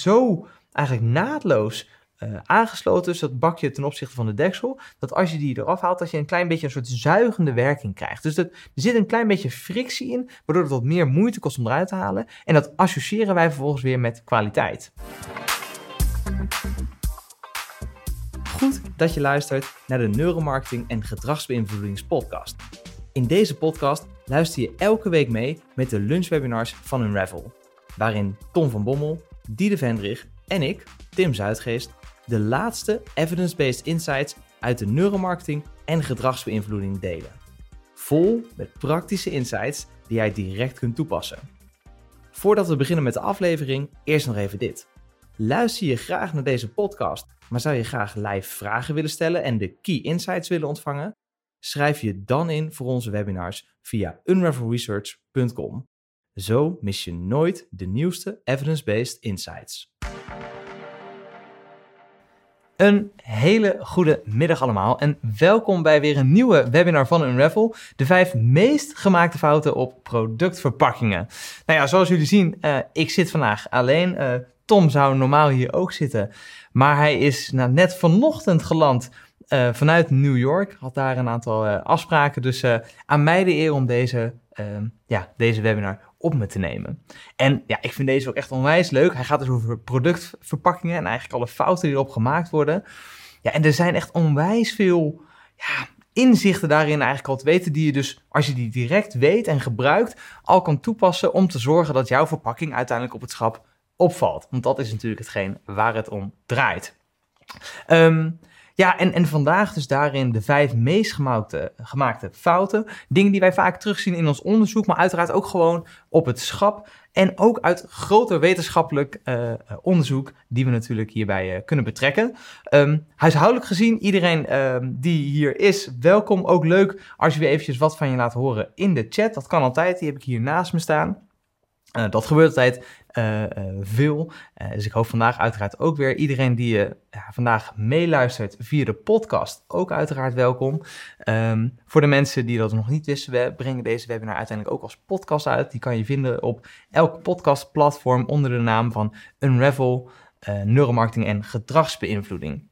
zo eigenlijk naadloos uh, aangesloten is, dat bakje ten opzichte van de deksel, dat als je die eraf haalt, dat je een klein beetje een soort zuigende werking krijgt. Dus dat, er zit een klein beetje frictie in, waardoor het wat meer moeite kost om eruit te halen. En dat associëren wij vervolgens weer met kwaliteit. Goed dat je luistert naar de Neuromarketing en Gedragsbeïnvloedingspodcast. In deze podcast luister je elke week mee met de lunchwebinars van Unravel, waarin Tom van Bommel, Diede Vendrich en ik, Tim Zuidgeest, de laatste evidence-based insights uit de neuromarketing en gedragsbeïnvloeding delen. Vol met praktische insights die jij direct kunt toepassen. Voordat we beginnen met de aflevering, eerst nog even dit. Luister je graag naar deze podcast, maar zou je graag live vragen willen stellen en de key insights willen ontvangen? Schrijf je dan in voor onze webinars via unravelresearch.com. Zo mis je nooit de nieuwste evidence-based insights. Een hele goede middag allemaal en welkom bij weer een nieuwe webinar van Unravel. De vijf meest gemaakte fouten op productverpakkingen. Nou ja, zoals jullie zien, uh, ik zit vandaag alleen. Uh, Tom zou normaal hier ook zitten, maar hij is nou, net vanochtend geland uh, vanuit New York. Had daar een aantal afspraken, dus aan mij de eer om deze, ja, deze webinar op me te nemen. En ja, ik vind deze ook echt onwijs leuk. Hij gaat dus over productverpakkingen en eigenlijk alle fouten die erop gemaakt worden. Ja, en er zijn echt onwijs veel ja, inzichten daarin eigenlijk al te weten, die je dus, als je die direct weet en gebruikt, al kan toepassen om te zorgen dat jouw verpakking uiteindelijk op het schap opvalt. Want dat is natuurlijk hetgeen waar het om draait. Um, ja, en, en vandaag dus daarin de vijf meest gemaakte, gemaakte fouten. Dingen die wij vaak terugzien in ons onderzoek, maar uiteraard ook gewoon op het schap. En ook uit groter wetenschappelijk uh, onderzoek, die we natuurlijk hierbij uh, kunnen betrekken. Um, huishoudelijk gezien, iedereen um, die hier is, welkom. Ook leuk als je weer eventjes wat van je laat horen in de chat. Dat kan altijd, die heb ik hier naast me staan. Uh, dat gebeurt altijd veel. dus ik hoop vandaag uiteraard ook weer iedereen die je vandaag meeluistert via de podcast ook uiteraard welkom. Um, voor de mensen die dat nog niet wisten, we brengen deze webinar uiteindelijk ook als podcast uit. Die kan je vinden op elk podcastplatform onder de naam van Unravel, neuromarketing en gedragsbeïnvloeding.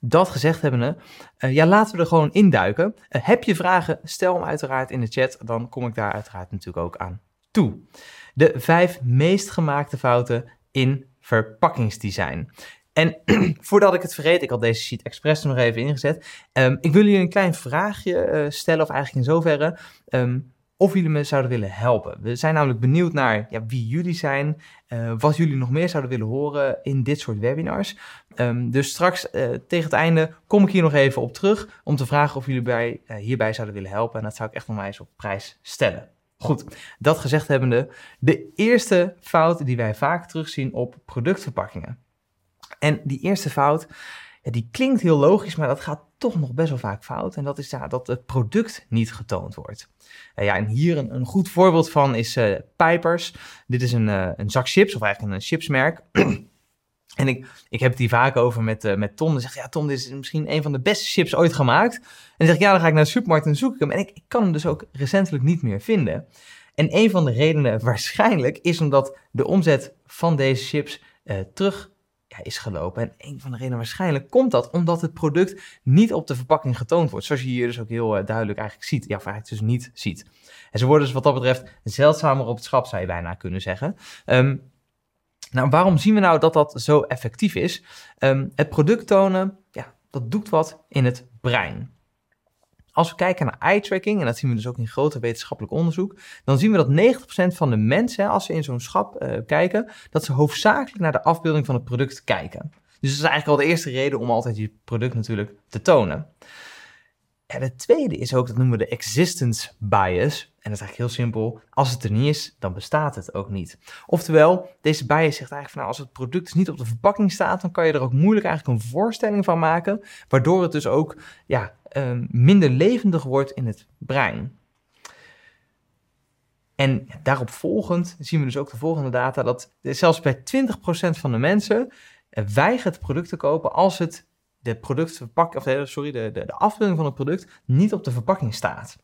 Dat gezegd hebbende, uh, ja, laten we er gewoon induiken. Uh, heb je vragen, stel hem uiteraard in de chat, dan kom ik daar uiteraard natuurlijk ook aan toe. De vijf meest gemaakte fouten in verpakkingsdesign. En voordat ik het vergeet, ik had deze sheet expres nog even ingezet. Um, ik wil jullie een klein vraagje uh, stellen, of eigenlijk in zoverre. Um, of jullie me zouden willen helpen. We zijn namelijk benieuwd naar ja, wie jullie zijn, uh, wat jullie nog meer zouden willen horen in dit soort webinars. Um, dus straks uh, tegen het einde kom ik hier nog even op terug om te vragen of jullie bij, hierbij zouden willen helpen. En dat zou ik echt onwijs op prijs stellen. Goed, dat gezegd hebbende, de eerste fout die wij vaak terugzien op productverpakkingen. En die eerste fout, die klinkt heel logisch, maar dat gaat toch nog best wel vaak fout. En dat is ja, dat het product niet getoond wordt. Uh, ja, en hier een, een, goed voorbeeld van is uh, Pipers. Dit is een, uh, een zak chips, of eigenlijk een chipsmerk. En ik, ik heb het hier vaak over met, uh, met Tom. Dan zegt ja, Tom, dit is misschien een van de beste chips ooit gemaakt. En dan zeg ik, ja, dan ga ik naar de supermarkt en zoek ik hem. En ik, kan hem dus ook recentelijk niet meer vinden. En een van de redenen waarschijnlijk is omdat de omzet van deze chips uh, terug ja, is gelopen. En een van de redenen waarschijnlijk komt dat omdat het product niet op de verpakking getoond wordt. Zoals je hier dus ook heel uh, duidelijk eigenlijk ziet. Ja, of eigenlijk dus niet ziet. En ze worden dus wat dat betreft zeldzamer op het schap, zou je bijna kunnen zeggen. Um, nou, waarom zien we nou dat dat zo effectief is? Um, het product tonen, ja, dat doet wat in het brein. Als we kijken naar eye tracking, en dat zien we dus ook in groter wetenschappelijk onderzoek, dan zien we dat 90% van de mensen, als ze in zo'n schap uh, kijken, dat ze hoofdzakelijk naar de afbeelding van het product kijken. Dus dat is eigenlijk al de eerste reden om altijd je product natuurlijk te tonen. En het tweede is ook, dat noemen we de existence bias. En dat is eigenlijk heel simpel. Als het er niet is, dan bestaat het ook niet. Oftewel, deze bias zegt eigenlijk van nou, als het product dus niet op de verpakking staat, dan kan je er ook moeilijk eigenlijk een voorstelling van maken, waardoor het dus ook ja, um, minder levendig wordt in het brein. En daarop volgend zien we dus ook de volgende data dat zelfs bij 20% van de mensen weigert het product te kopen als het de productverpakking, of sorry, de, de, de afbeelding van het product niet op de verpakking staat.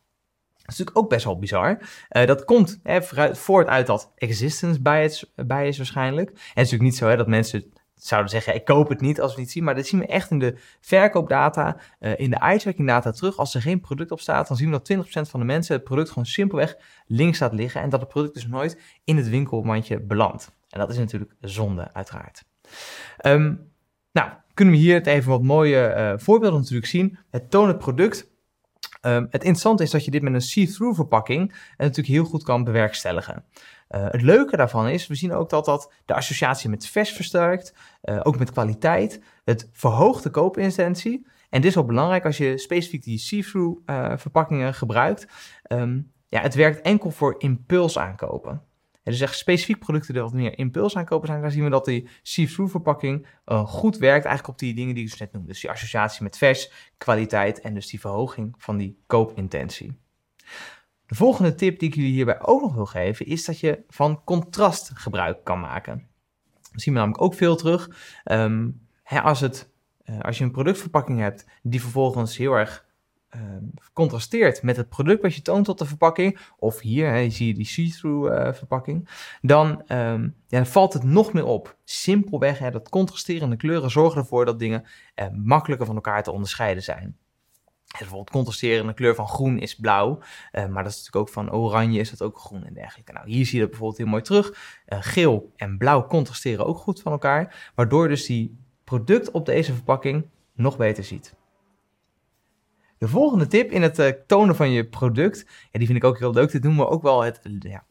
is natuurlijk ook best wel bizar. Uh, dat komt hè, voort uit dat existence bias, bias waarschijnlijk. En het is natuurlijk niet zo hè, dat mensen zouden zeggen, ik koop het niet als we het niet zien. Maar dat zien we echt in de verkoopdata, uh, in de eye-tracking data terug. Als er geen product op staat, dan zien we dat 20% van de mensen het product gewoon simpelweg links laat liggen. En dat het product dus nooit in het winkelmandje belandt. En dat is natuurlijk zonde, uiteraard. Um, nou, kunnen we hier het even wat mooie uh, voorbeelden natuurlijk zien. Het toont het product. Um, het interessante is dat je dit met een see-through verpakking natuurlijk heel goed kan bewerkstelligen. Uh, het leuke daarvan is, we zien ook dat dat de associatie met vers versterkt, uh, ook met kwaliteit. Het verhoogt de koopintentie. En dit is wel belangrijk als je specifiek die see-through verpakkingen gebruikt. Um, ja, het werkt enkel voor impulsaankopen. Dus echt specifiek producten die wat meer impulsaankopen zijn, dan zien we dat die see-through verpakking goed werkt eigenlijk op die dingen die ik dus net noemde. Dus die associatie met vers, kwaliteit en dus die verhoging van die koopintentie. De volgende tip die ik jullie hierbij ook nog wil geven, is dat je van contrast gebruik kan maken. Dat zien we namelijk ook veel terug. Um, hè, als, het, uh, als je een productverpakking hebt die vervolgens heel erg contrasteert met het product wat je toont op de verpakking, of hier hè, zie je die see-through uh, verpakking, dan, um, ja, dan, valt het nog meer op. Simpelweg, hè, dat contrasterende kleuren zorgen ervoor dat dingen uh, makkelijker van elkaar te onderscheiden zijn bijvoorbeeld contrasterende kleur van groen is blauw, uh, maar dat is natuurlijk ook van oranje is dat ook groen en dergelijke. Nou, hier zie je dat bijvoorbeeld heel mooi terug. Geel en blauw contrasteren ook goed van elkaar, waardoor dus die product op deze verpakking nog beter ziet. De volgende tip in het uh, tonen van je product, ja, die vind ik ook heel leuk. Dit noemen we ook wel het, ja,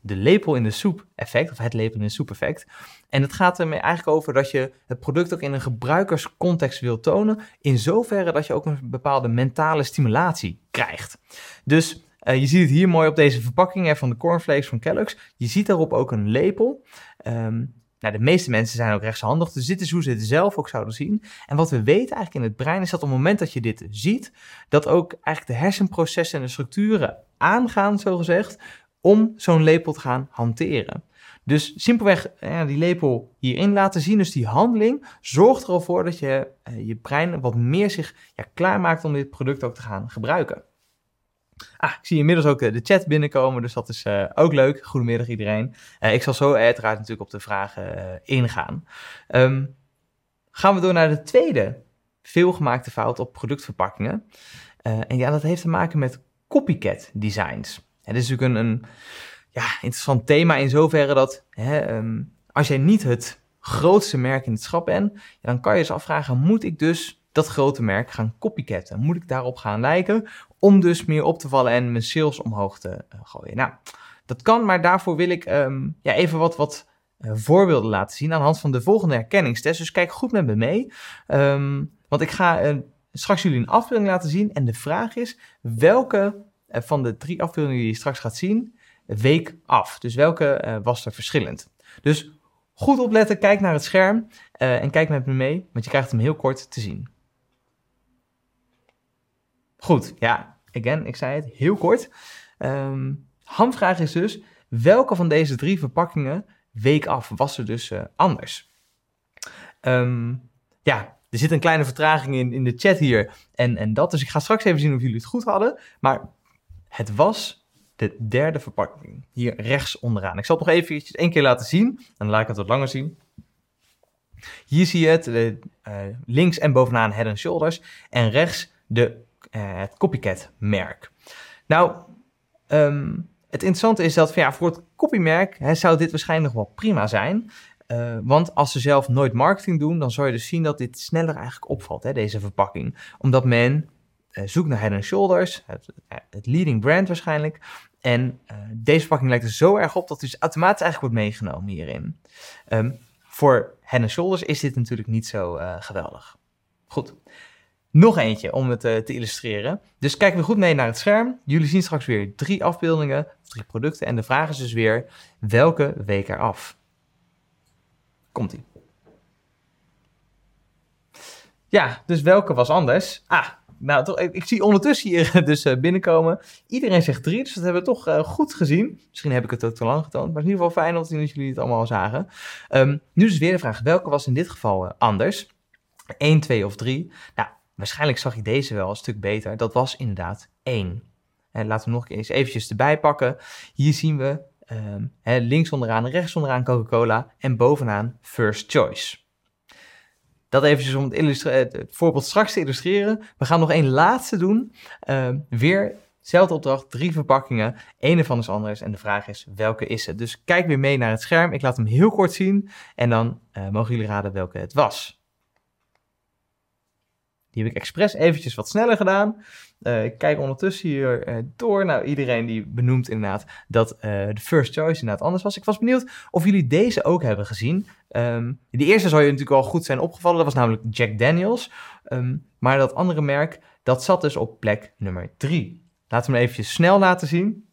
de, lepel in de soep effect, of het lepel in de soep effect. En het gaat ermee eigenlijk over dat je het product ook in een gebruikerscontext wil tonen, in zoverre dat je ook een bepaalde mentale stimulatie krijgt. Dus uh, je ziet het hier mooi op deze verpakking van de cornflakes van Kellogg's. Je ziet daarop ook een lepel. Um, nou, de meeste mensen zijn ook rechtshandig, dus dit is hoe ze het zelf ook zouden zien. En wat we weten eigenlijk in het brein is dat op het moment dat je dit ziet, dat ook eigenlijk de hersenprocessen en de structuren aangaan, zogezegd, om zo'n lepel te gaan hanteren. Dus simpelweg ja, die lepel hierin laten zien, dus die handeling, zorgt er al voor dat je uh, je brein wat meer zich ja, klaarmaakt om dit product ook te gaan gebruiken. Ah, ik zie inmiddels ook de chat binnenkomen, dus dat is uh, ook leuk. Goedemiddag iedereen. Uh, ik zal zo uiteraard natuurlijk op de vragen ingaan. Um, gaan we door naar de tweede veelgemaakte fout op productverpakkingen. en ja, dat heeft te maken met copycat designs. Het is natuurlijk een, een ja, interessant thema in zoverre dat hè, um, als jij niet het grootste merk in het schap bent, dan kan je je afvragen, moet ik dus dat grote merk gaan copycatten? Moet ik daarop gaan lijken om dus meer op te vallen en mijn sales omhoog te uh, gooien? Nou, dat kan, maar daarvoor wil ik um, ja, even wat, wat uh, voorbeelden laten zien aan de hand van de volgende herkenningstest. Dus kijk goed met me mee, um, want ik ga uh, straks jullie een afbeelding laten zien en de vraag is welke van de drie afbeeldingen die je straks gaat zien, week af. Dus welke was er verschillend? Dus goed opletten, kijk naar het scherm en kijk met me mee, want je krijgt hem heel kort te zien. Goed, ja, again, ik zei het, heel kort. Um, handvraag is dus, welke van deze drie verpakkingen week af was er dus uh, anders? Um, ja, er zit een kleine vertraging in, in de chat hier en, en dat, dus ik ga straks even zien of jullie het goed hadden. Maar het was de derde verpakking, hier rechts onderaan. Ik zal het nog even één keer laten zien, dan laat ik het wat langer zien. Hier zie je het, uh, links en bovenaan Head and Shoulders en rechts de, het copycat merk. Nou, um, het interessante is dat ja, voor het copymerk hè, zou dit waarschijnlijk nog wel prima zijn. Uh, want als ze zelf nooit marketing doen, dan zou je dus zien dat dit sneller eigenlijk opvalt, hè, deze verpakking. Omdat men uh, zoek naar Head Shoulders, het, het, leading brand waarschijnlijk. En deze verpakking lijkt er zo erg op dat het dus automatisch eigenlijk wordt meegenomen hierin. Um, voor Head Shoulders is dit natuurlijk niet zo geweldig. Goed. Nog eentje om het te illustreren. Dus kijken we goed mee naar het scherm. Jullie zien straks weer drie afbeeldingen, drie producten. En de vraag is dus weer, welke week er af? Komt-ie. Ja, dus welke was anders? Ah, nou, toch, ik, zie ondertussen hier dus uh, binnenkomen. Iedereen zegt drie, dus dat hebben we toch goed gezien. Misschien heb ik het ook te lang getoond, maar in ieder geval fijn om dat jullie het allemaal zagen. Um, nu is weer de vraag, welke was in dit geval anders? 1, 2 of 3? Nou, waarschijnlijk zag je deze wel een stuk beter. Dat was inderdaad 1. En laten we nog eens eventjes erbij pakken. Hier zien we um, links onderaan rechts onderaan Coca-Cola en bovenaan First Choice. Dat eventjes om het, het, voorbeeld straks te illustreren. We gaan nog één laatste doen. Uh, weer Zelfde opdracht, drie verpakkingen. Eén ervan is anders en de vraag is, welke is het? Dus kijk weer mee naar het scherm. Ik laat hem heel kort zien en dan uh, mogen jullie raden welke het was. Die heb ik expres eventjes wat sneller gedaan. Uh, ik kijk ondertussen hier uh, door. Nou, iedereen die benoemt inderdaad dat de first choice inderdaad anders was. Ik was benieuwd of jullie deze ook hebben gezien. Um, de eerste zou je natuurlijk al goed zijn opgevallen. Dat was namelijk Jack Daniels. Um, maar dat andere merk, dat zat dus op plek nummer 3. Laten we hem even snel laten zien.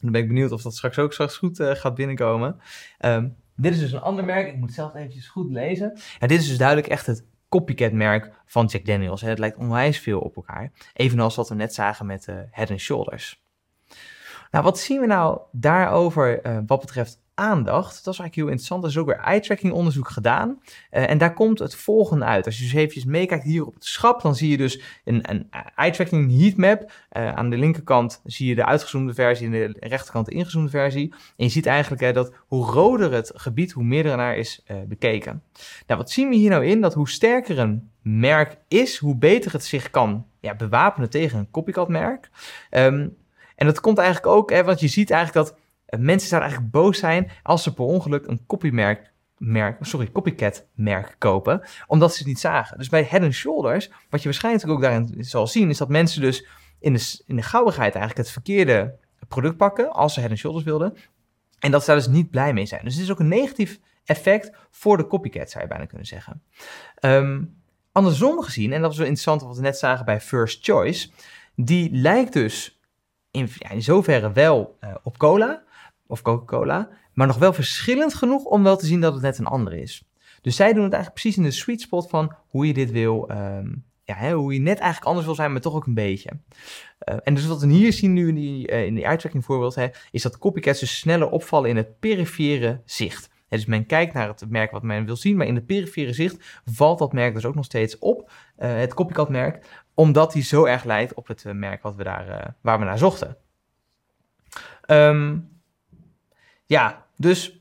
Dan ben ik benieuwd of dat straks ook straks goed gaat binnenkomen. Um, dit is dus een ander merk. Ik moet zelf eventjes goed lezen. Ja, dit is dus duidelijk echt het copycat merk van Jack Daniels. Het lijkt onwijs veel op elkaar. Evenals wat we net zagen met uh, Head Shoulders. Nou, wat zien we nou daarover uh, wat betreft aandacht. Dat is eigenlijk heel interessant. Er is ook weer eye-tracking onderzoek gedaan. Uh, en daar komt het volgende uit. Als je dus eventjes meekijkt hier op het schap, dan zie je dus een, een eye-tracking heatmap. Uh, aan de linkerkant zie je de uitgezoomde versie en de rechterkant de ingezoomde versie. En je ziet eigenlijk hè, dat hoe roder het gebied, hoe meer er naar is uh, bekeken. Nou, wat zien we hier nou in? Dat hoe sterker een merk is, hoe beter het zich kan ja, bewapenen tegen een copycat merk. Um, en dat komt eigenlijk ook, hè, want je ziet eigenlijk dat mensen zouden eigenlijk boos zijn als ze per ongeluk een copymerk merk, sorry, copycat merk kopen, omdat ze het niet zagen. Dus bij Head Shoulders, wat je waarschijnlijk ook daarin zal zien, is dat mensen dus in de, in de gauwigheid eigenlijk het verkeerde product pakken als ze Head Shoulders wilden. En dat ze daar dus niet blij mee zijn. Dus het is ook een negatief effect voor de copycat, zou je bijna kunnen zeggen. Um, andersom gezien, en dat was wel interessant wat we net zagen bij First Choice, die lijkt dus in, zoverre wel uh, op cola, of Coca-Cola, maar nog wel verschillend genoeg om wel te zien dat het net een andere is. Dus zij doen het eigenlijk precies in de sweet spot van hoe je dit wil, um, ja, hè, hoe je net eigenlijk anders wil zijn, maar toch ook een beetje. Uh, en dus wat we hier zien nu in die, uh, in die eye-tracking voorbeeld, hè, is dat copycats dus sneller opvallen in het perifere zicht. Dus men kijkt naar het merk wat men wil zien, maar in het perifere zicht valt dat merk dus ook nog steeds op, uh, het copycat merk, omdat die zo erg lijkt op het merk wat we daar, waar we naar zochten. Um, ja, dus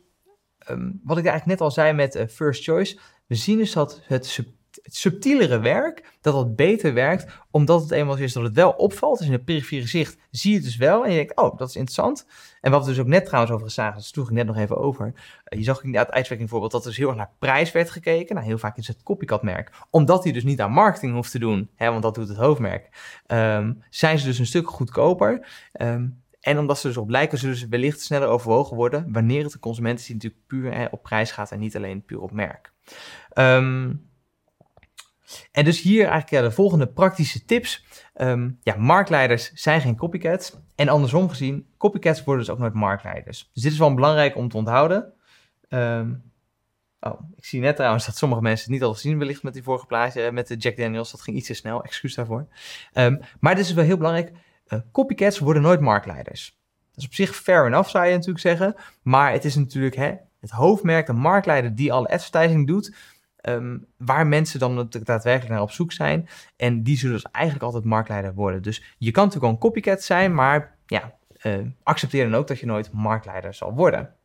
um, wat ik eigenlijk net al zei met uh, First Choice, we zien dus dat het, het subtielere werk, dat dat beter werkt, omdat het eenmaal is dat het wel opvalt. Dus in het perifere zicht zie je het dus wel en je denkt, oh, dat is interessant. En wat we dus ook net trouwens over zagen, dat sloeg ik net nog even over. Uh, je zag in het uitwerking bijvoorbeeld dat er dus heel erg naar prijs werd gekeken. Nou, heel vaak is het copycat merk. Omdat hij dus niet aan marketing hoeft te doen, hè, want dat doet het hoofdmerk, um, zijn ze dus een stuk goedkoper. Um, en omdat ze dus op lijken, zullen ze wellicht sneller overwogen worden wanneer het de consument is natuurlijk puur op prijs gaat en niet alleen puur op merk. Um, en dus hier eigenlijk de volgende praktische tips. Um, ja, marktleiders zijn geen copycats. En andersom gezien, copycats worden dus ook nooit marktleiders. Dus dit is wel belangrijk om te onthouden. Um, oh, ik zie net trouwens dat sommige mensen het niet al zien wellicht met die vorige plaatje, met de Jack Daniels. Dat ging iets te snel, excuus daarvoor. maar dit is wel heel belangrijk. Uh, copycats worden nooit marktleiders. Dat is op zich fair enough, zou je natuurlijk zeggen. Maar het is natuurlijk hè, het hoofdmerk, de marktleider die alle advertising doet. Um, waar mensen dan daadwerkelijk naar op zoek zijn. En die zullen dus eigenlijk altijd marktleider worden. Dus je kan natuurlijk wel een copycat zijn, maar ja, uh, accepteer dan ook dat je nooit marktleider zal worden.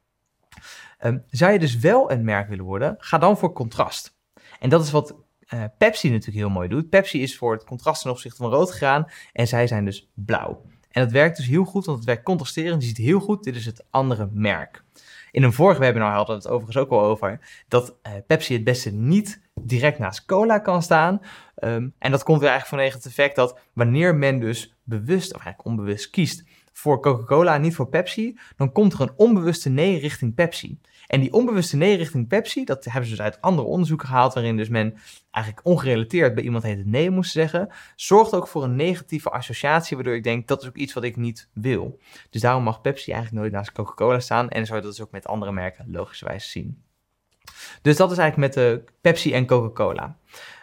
Um, zou je dus wel een merk willen worden, ga dan voor contrast. En dat is wat uh, Pepsi natuurlijk heel mooi doet. Pepsi is voor het contrast ten opzichte van rood gegaan en zij zijn dus blauw. En dat werkt dus heel goed, want het werkt contrasterend. Je ziet heel goed, dit is het andere merk. In een vorige webinar hadden we het overigens ook al over dat uh, Pepsi het beste niet direct naast cola kan staan. Um, en dat komt weer eigenlijk vanwege het effect dat wanneer men dus bewust of eigenlijk onbewust kiest voor Coca-Cola en niet voor Pepsi, dan komt er een onbewuste nee richting Pepsi. En die onbewuste nee richting Pepsi, dat hebben ze dus uit andere onderzoeken gehaald, waarin dus men eigenlijk ongerelateerd bij iemand het nee moest zeggen, zorgt ook voor een negatieve associatie, waardoor ik denk, dat is ook iets wat ik niet wil. Dus daarom mag Pepsi eigenlijk nooit naast Coca-Cola staan en zou je dat dus ook met andere merken logischerwijs zien. Dus dat is eigenlijk met de Pepsi en Coca-Cola.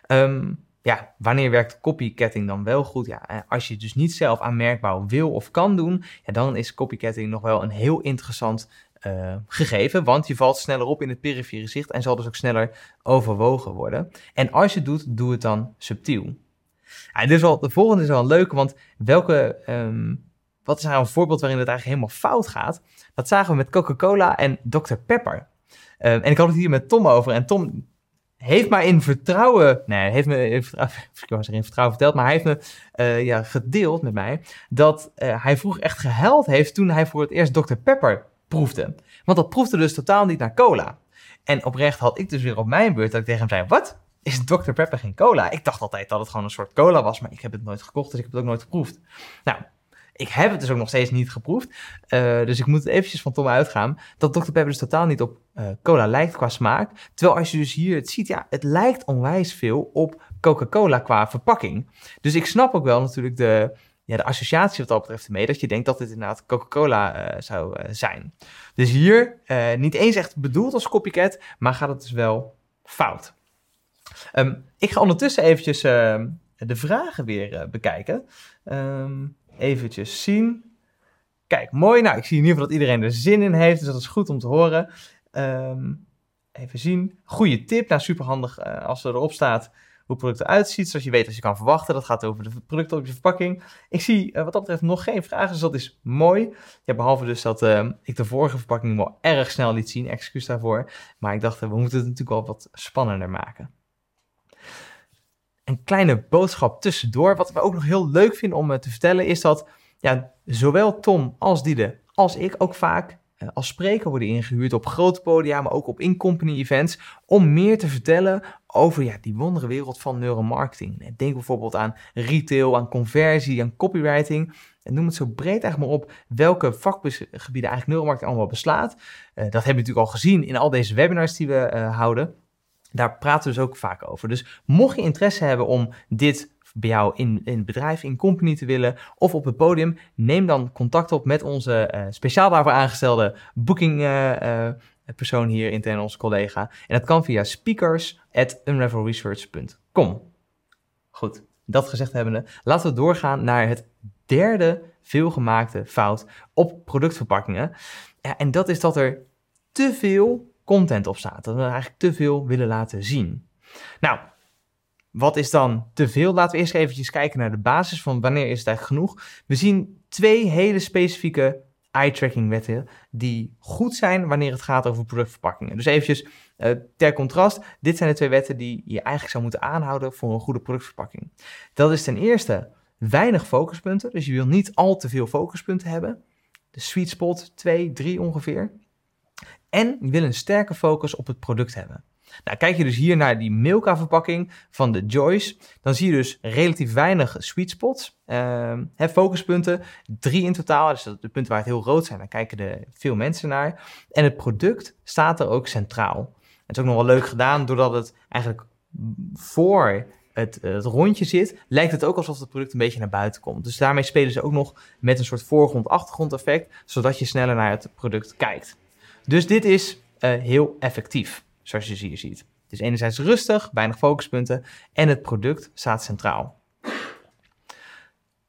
Um, ja, wanneer werkt copycatting dan wel goed? Ja, als je dus niet zelf aan merkbouw wil of kan doen, ja, dan is copycatting nog wel een heel interessant uh, gegeven, want je valt sneller op in het perifere zicht en zal dus ook sneller overwogen worden. En als je het doet, doe het dan subtiel. Ja, dus wel, de volgende is wel een leuke, want welke um, wat is nou een voorbeeld waarin het eigenlijk helemaal fout gaat? Dat zagen we met Coca-Cola en Dr. Pepper. Ehm, en ik had het hier met Tom over. En Tom heeft mij in vertrouwen, nee, heeft me in vertrouwen, ik was er in vertrouwen verteld, maar hij heeft me uh, ja, gedeeld met mij dat uh, hij vroeg echt gehuild heeft toen hij voor het eerst Dr. Pepper proefde. Want dat proefde dus totaal niet naar cola. En oprecht had ik dus weer op mijn beurt dat ik tegen hem zei, wat? Is Dr. Pepper geen cola? Ik dacht altijd dat het gewoon een soort cola was, maar ik heb het nooit gekocht, dus ik heb het ook nooit geproefd. Nou, ik heb het dus ook nog steeds niet geproefd. Uh, dus ik moet eventjes van Tom uitgaan. Dat Dr. Pepper dus totaal niet op uh, cola lijkt qua smaak. Terwijl als je dus hier het ziet, ja, het lijkt onwijs veel op Coca-Cola qua verpakking. Dus ik snap ook wel natuurlijk de, ja, de associatie wat dat betreft ermee. Dat je denkt dat dit inderdaad Coca-Cola uh, zou zijn. Dus hier niet eens echt bedoeld als copycat, maar gaat het dus wel fout. Um, ik ga ondertussen eventjes de vragen weer bekijken. Um, eventjes zien. Kijk, mooi. Nou, ik zie in ieder geval dat iedereen er zin in heeft, dus dat is goed om te horen. Even zien. Goede tip. Nou, superhandig als er erop staat hoe het product eruit ziet, je weet wat je kan verwachten. Dat gaat over de producten op je verpakking. Ik zie uh, wat dat betreft nog geen vragen, dus dat is mooi. Behalve dus dat uh, ik de vorige verpakking wel erg snel liet zien. Excuus daarvoor. Maar ik dacht, we moeten het natuurlijk wel wat spannender maken een kleine boodschap tussendoor. Wat we ook nog heel leuk vinden om eh, te vertellen, is dat ja, zowel Tom als Diede als ik ook vaak eh, als spreker worden ingehuurd op grote podia, maar ook op in-company events, om meer te vertellen over ja, die wondere wereld van neuromarketing. Denk bijvoorbeeld aan retail, aan conversie, aan copywriting. En noem het zo breed eigenlijk maar op welke vakgebieden eigenlijk neuromarketing allemaal beslaat. Uh, dat hebben we natuurlijk al gezien in al deze webinars die we uh, houden. Daar praten we dus ook vaak over. Dus mocht je interesse hebben om dit bij jou in, in het bedrijf, in company te willen of op het podium, neem dan contact op met onze uh, speciaal daarvoor aangestelde booking persoon hier intern, onze collega. En dat kan via speakers@unravelresearch.com. Goed, dat gezegd hebbende, laten we doorgaan naar het derde veelgemaakte fout op productverpakkingen. En dat is dat er te veel content op staat. Dat we eigenlijk te veel willen laten zien. Nou, wat is dan te veel? Laten we eerst eventjes kijken naar de basis van wanneer is het eigenlijk genoeg. We zien twee hele specifieke eye-tracking wetten die goed zijn wanneer het gaat over productverpakkingen. Dus eventjes uh, ter contrast, dit zijn de twee wetten die je eigenlijk zou moeten aanhouden voor een goede productverpakking. Dat is ten eerste weinig focuspunten, dus je wil niet al te veel focuspunten hebben. De sweet spot 2, 3 ongeveer. En je wil een sterke focus op het product hebben. Nou, kijk je dus hier naar die Milka-verpakking van de Joyce, dan zie je dus relatief weinig sweet spots, uh, focuspunten, drie in totaal, dus de punten waar het heel rood zijn, daar kijken er veel mensen naar. En het product staat er ook centraal. Het is ook nog wel leuk gedaan, doordat het eigenlijk voor het, het, rondje zit, lijkt het ook alsof het product een beetje naar buiten komt. Dus daarmee spelen ze ook nog met een soort voorgrond-achtergrond effect, zodat je sneller naar het product kijkt. Dus dit is uh, heel effectief, zoals je hier ziet. Het is enerzijds rustig, weinig focuspunten en het product staat centraal.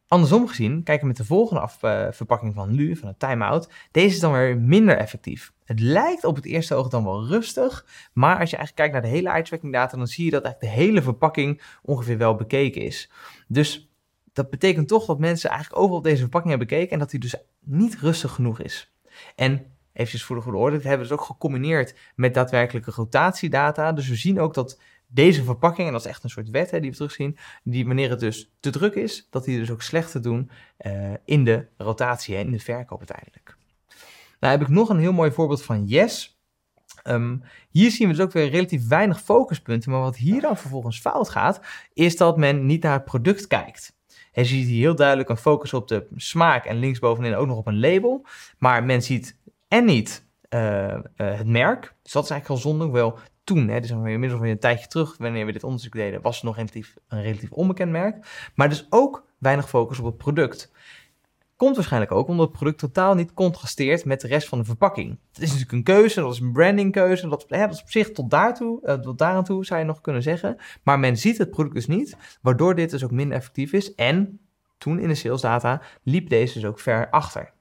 Andersom gezien, kijken we met de volgende af, uh, verpakking van Lu, van de timeout. Deze is dan weer minder effectief. Het lijkt op het eerste oog dan wel rustig, maar als je eigenlijk kijkt naar de hele eye-tracking data, dan zie je dat eigenlijk de hele verpakking ongeveer wel bekeken is. Dus dat betekent toch dat mensen eigenlijk overal deze verpakking hebben bekeken en dat die dus niet rustig genoeg is. En eventjes voor de goede orde, hebben we dus ook gecombineerd met daadwerkelijke rotatiedata. Dus we zien ook dat deze verpakking, en dat is echt een soort wet hè, die we terugzien, die wanneer het dus te druk is, dat die dus ook slechter doen uh, in de rotatie en in de verkoop uiteindelijk. Nou heb ik nog een heel mooi voorbeeld van Yes. Um, hier zien we dus ook weer relatief weinig focuspunten, maar wat hier dan vervolgens fout gaat, is dat men niet naar het product kijkt. Je ziet hier heel duidelijk een focus op de smaak en linksbovenin ook nog op een label, maar men ziet en niet uh, uh, het merk. Dus dat is eigenlijk al zonde. Wel toen, hè, dus inmiddels weer een tijdje terug, wanneer we dit onderzoek deden, was het nog een relatief onbekend merk. Maar dus ook weinig focus op het product. Komt waarschijnlijk ook omdat het product totaal niet contrasteert met de rest van de verpakking. Het is natuurlijk een keuze, dat is een brandingkeuze. Dat, dat is op zich tot daartoe, uh, tot daaraan toe zou je nog kunnen zeggen. Maar men ziet het product dus niet, waardoor dit dus ook minder effectief is. En toen in de sales data liep deze dus ook ver achter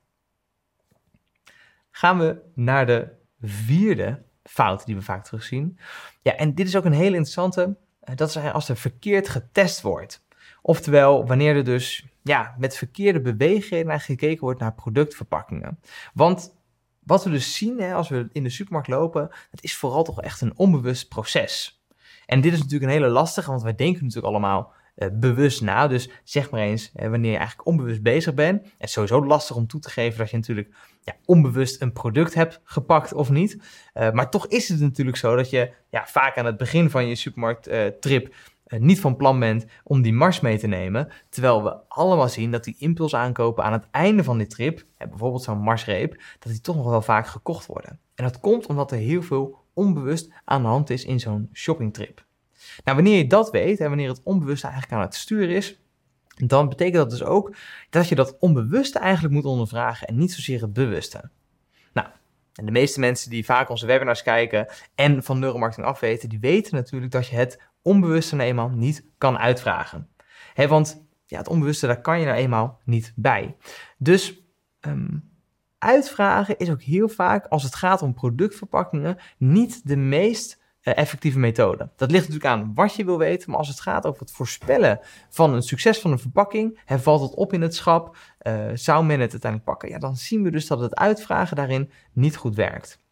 gaan we naar de vierde fout die we vaak terugzien. Ja, en dit is ook een hele interessante. Eh, dat is als er verkeerd getest wordt. Oftewel, wanneer er dus ja, met verkeerde bewegingen naar gekeken wordt naar productverpakkingen. Want wat we dus zien hè, als we in de supermarkt lopen, het is vooral toch echt een onbewust proces. En dit is natuurlijk een hele lastige, want wij denken natuurlijk allemaal uh, bewust na. Dus zeg maar eens wanneer je eigenlijk onbewust bezig bent. Het is sowieso lastig om toe te geven dat je natuurlijk ja, onbewust een product hebt gepakt of niet. Uh, maar toch is het natuurlijk zo dat je ja, vaak aan het begin van je supermarkttrip niet van plan bent om die mars mee te nemen. Terwijl we allemaal zien dat die impuls aankopen aan het einde van die trip, bijvoorbeeld zo'n marsreep, dat die toch nog wel vaak gekocht worden. En dat komt omdat er heel veel onbewust aan de hand is in zo'n shoppingtrip. Nou, wanneer je dat weet en wanneer het onbewuste eigenlijk aan het sturen is, dan betekent dat dus ook dat je dat onbewuste eigenlijk moet ondervragen en niet zozeer het bewuste. Nou, en de meeste mensen die vaak onze webinars kijken en van neuromarketing afweten, die weten natuurlijk dat je het onbewuste nou eenmaal niet kan uitvragen. want ja, het onbewuste, daar kan je nou eenmaal niet bij. Dus um, uitvragen is ook heel vaak, als het gaat om productverpakkingen, niet de meest effectieve methode. Dat ligt natuurlijk aan wat je wil weten, maar als het gaat over het voorspellen van een succes van een verpakking, hè, valt het op in het schap, uh, zou men het uiteindelijk pakken, ja, dan zien we dus dat het uitvragen daarin niet goed werkt.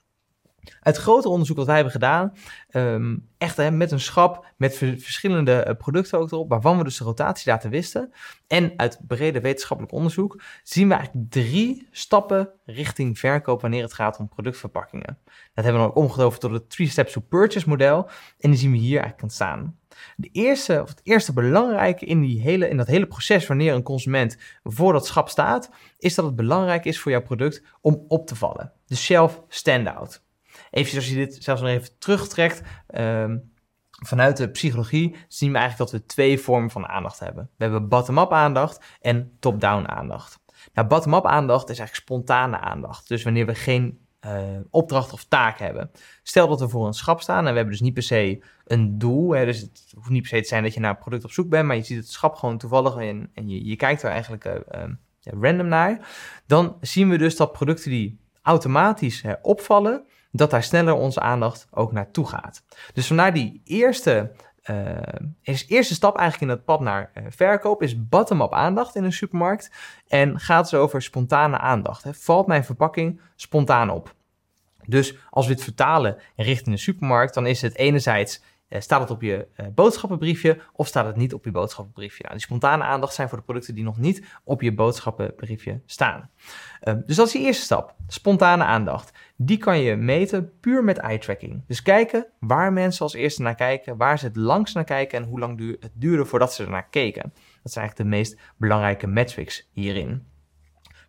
Uit grote onderzoek dat wij hebben gedaan, um, echt hè, met een schap met verschillende uh, producten ook erop, waarvan we dus de rotatiedata wisten. En uit brede wetenschappelijk onderzoek zien we eigenlijk drie stappen richting verkoop wanneer het gaat om productverpakkingen. Dat hebben we dan ook omgedoopt tot het Three Steps to Purchase model. En die zien we hier eigenlijk aan staan. De eerste, of het eerste belangrijke in, die hele, in dat hele proces wanneer een consument voor dat schap staat, is dat het belangrijk is voor jouw product om op te vallen. De shelf standout. Even als je dit zelfs nog even terugtrekt, um, vanuit de psychologie zien we eigenlijk dat we twee vormen van aandacht hebben. We hebben bottom-up aandacht en top-down aandacht. Nou, bottom-up aandacht is eigenlijk spontane aandacht. Dus wanneer we geen uh, opdracht of taak hebben. Stel dat we voor een schap staan en we hebben dus niet per se een doel. Dus het hoeft niet per se te zijn dat je naar een product op zoek bent, maar je ziet het schap gewoon toevallig en, en je, je kijkt er eigenlijk uh, uh, random naar. Dan zien we dus dat producten die automatisch opvallen, dat daar sneller onze aandacht ook naartoe gaat. Dus vandaar die eerste, uh, eerste stap eigenlijk in het pad naar uh, verkoop is bottom-up aandacht in een supermarkt. En gaat dus over spontane aandacht. Hè. Valt mijn verpakking spontaan op? Dus als we het vertalen richting de supermarkt, dan is het enerzijds uh, staat het op je boodschappenbriefje of staat het niet op je boodschappenbriefje? Nou, die spontane aandacht zijn voor de producten die nog niet op je boodschappenbriefje staan. Dus dat is de eerste stap, spontane aandacht. Die kan je meten puur met eye tracking. Dus kijken waar mensen als eerste naar kijken, waar ze het langst naar kijken en hoe lang het duurde voordat ze ernaar keken. Dat zijn eigenlijk de meest belangrijke metrics hierin.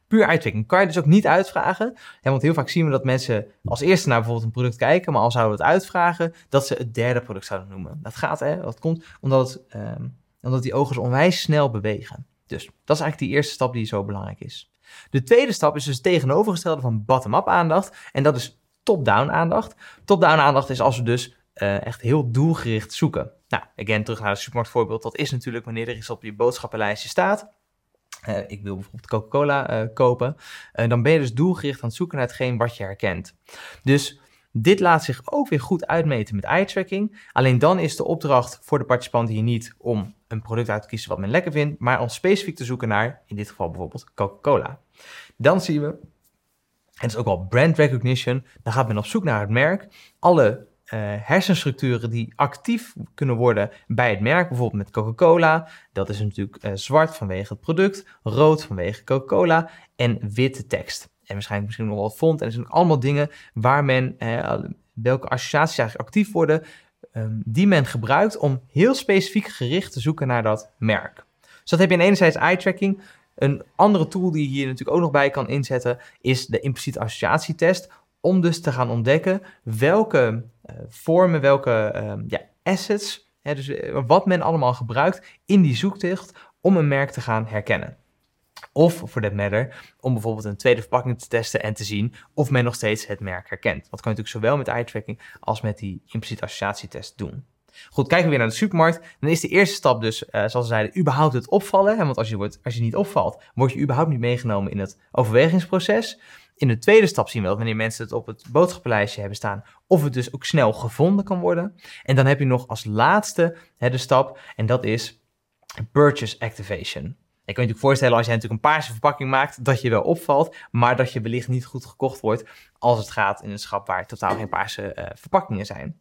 Puur uitwerking kan je dus ook niet uitvragen. want heel vaak zien we dat mensen als eerste naar bijvoorbeeld een product kijken, maar al zouden we het uitvragen, dat ze het derde product zouden noemen. Dat gaat, hè, dat komt omdat, het, ehm, omdat die ogen onwijs snel bewegen. Dus dat is eigenlijk die eerste stap die zo belangrijk is. De tweede stap is dus het tegenovergestelde van bottom-up aandacht. En dat is top-down aandacht. Top-down aandacht is als we dus uh, echt heel doelgericht zoeken. Nou, again, terug naar het supermarktvoorbeeld. Dat is natuurlijk wanneer er iets op je boodschappenlijstje staat. Uh, ik wil bijvoorbeeld Coca-Cola uh, kopen. dan ben je dus doelgericht aan het zoeken naar hetgeen wat je herkent. Dus dit laat zich ook weer goed uitmeten met eye tracking. Alleen dan is de opdracht voor de participant hier niet om een product uit te kiezen wat men lekker vindt, maar om specifiek te zoeken naar, in dit geval bijvoorbeeld Coca-Cola. Dan zien we, en het is ook wel brand recognition, dan gaat men op zoek naar het merk. Alle uh, hersenstructuren die actief kunnen worden bij het merk, bijvoorbeeld met Coca-Cola. Dat is natuurlijk uh, zwart vanwege het product, rood vanwege Coca-Cola en witte tekst. En waarschijnlijk misschien nog wat font. En er zijn allemaal dingen waar men, uh, welke associaties eigenlijk actief worden, um, die men gebruikt om heel specifiek gericht te zoeken naar dat merk. Dus dat heb je enerzijds eye tracking. Een andere tool die je hier natuurlijk ook nog bij kan inzetten is de impliciete associatietest. Om dus te gaan ontdekken welke uh, vormen, welke uh, ja, assets, hè, dus uh, wat men allemaal gebruikt in die zoektocht om een merk te gaan herkennen. Of voor that matter, om bijvoorbeeld een tweede verpakking te testen en te zien of men nog steeds het merk herkent. Dat kan je natuurlijk zowel met eye tracking als met die impliciete associatietest doen. Goed, kijken we weer naar de supermarkt. Dan is de eerste stap dus, uh, zoals we zeiden, überhaupt het opvallen. Want als je, wordt, als je niet opvalt, word je überhaupt niet meegenomen in het overwegingsproces. In de tweede stap zien we dat wanneer mensen het op het boodschappenlijstje hebben staan, of het dus ook snel gevonden kan worden. En dan heb je nog als laatste hè, de stap, en dat is purchase activation. Ik kan je natuurlijk voorstellen als jij natuurlijk een paarse verpakking maakt, dat je wel opvalt, maar dat je wellicht niet goed gekocht wordt als het gaat in een schap waar totaal geen paarse uh, verpakkingen zijn.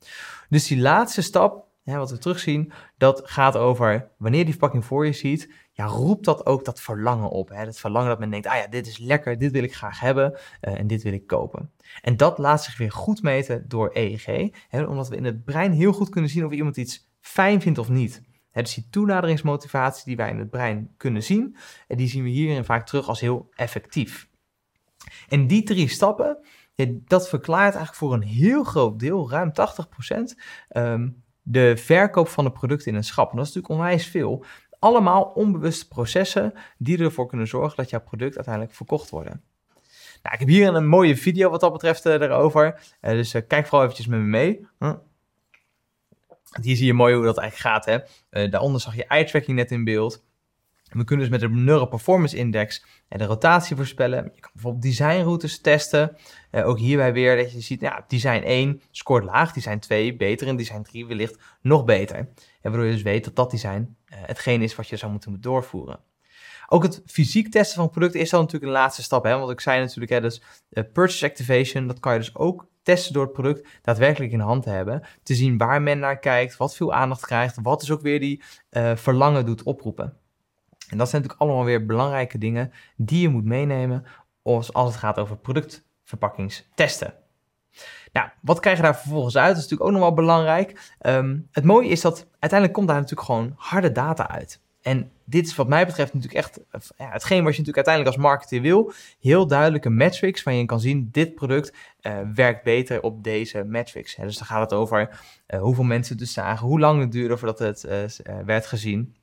Dus die laatste stap, hè, wat we terugzien, dat gaat over wanneer die verpakking voor je ziet, ja, roept dat ook dat verlangen op. Hè? Dat verlangen dat men denkt, ah ja, dit is lekker, dit wil ik graag hebben uh, en dit wil ik kopen. En dat laat zich weer goed meten door EEG, hè, omdat we in het brein heel goed kunnen zien of iemand iets fijn vindt of niet. Hè, dus die toenaderingsmotivatie die wij in het brein kunnen zien, en die zien we hierin vaak terug als heel effectief. En die drie stappen, dat verklaart eigenlijk voor een heel groot deel, ruim 80%, um, ehm, de verkoop van de producten in een schap. En dat is natuurlijk onwijs veel allemaal onbewuste processen die ervoor kunnen zorgen dat jouw product uiteindelijk verkocht worden. Nou, ik heb hier een mooie video wat dat betreft uh, erover. Uh, dus uh, kijk vooral eventjes met me mee. Hier zie je mooi hoe dat eigenlijk gaat. Hè? daaronder zag je eye tracking net in beeld. We kunnen dus met de Neuro Performance Index de rotatie voorspellen. Je kan bijvoorbeeld designroutes testen. Uh, ook hierbij weer dat je ziet, ja, design 1 scoort laag, design 2 beter en design 3 wellicht nog beter. En waardoor je dus weet dat dat design uh, hetgeen is wat je zou moeten doorvoeren. Ook het fysiek testen van producten is dan natuurlijk een laatste stap. Hè? Want ik zei natuurlijk, hè, dus purchase activation, dat kan je dus ook testen door het product daadwerkelijk in hand te hebben. Te zien waar men naar kijkt, wat veel aandacht krijgt, wat dus ook weer die verlangen doet oproepen. En dat zijn natuurlijk allemaal weer belangrijke dingen die je moet meenemen als, als het gaat over productverpakkingstesten. Nou, wat krijg je daar vervolgens uit? Dat is natuurlijk ook nog wel belangrijk. Ehm, het mooie is dat uiteindelijk komt daar natuurlijk gewoon harde data uit. En dit is wat mij betreft natuurlijk echt ja, hetgeen wat je natuurlijk uiteindelijk als marketeer wil. Heel duidelijke metrics van je kan zien, dit product uh, werkt beter op deze metrics. Dus dan gaat het over uh, hoeveel mensen het dus zagen, hoe lang het duurde voordat het uh, werd gezien.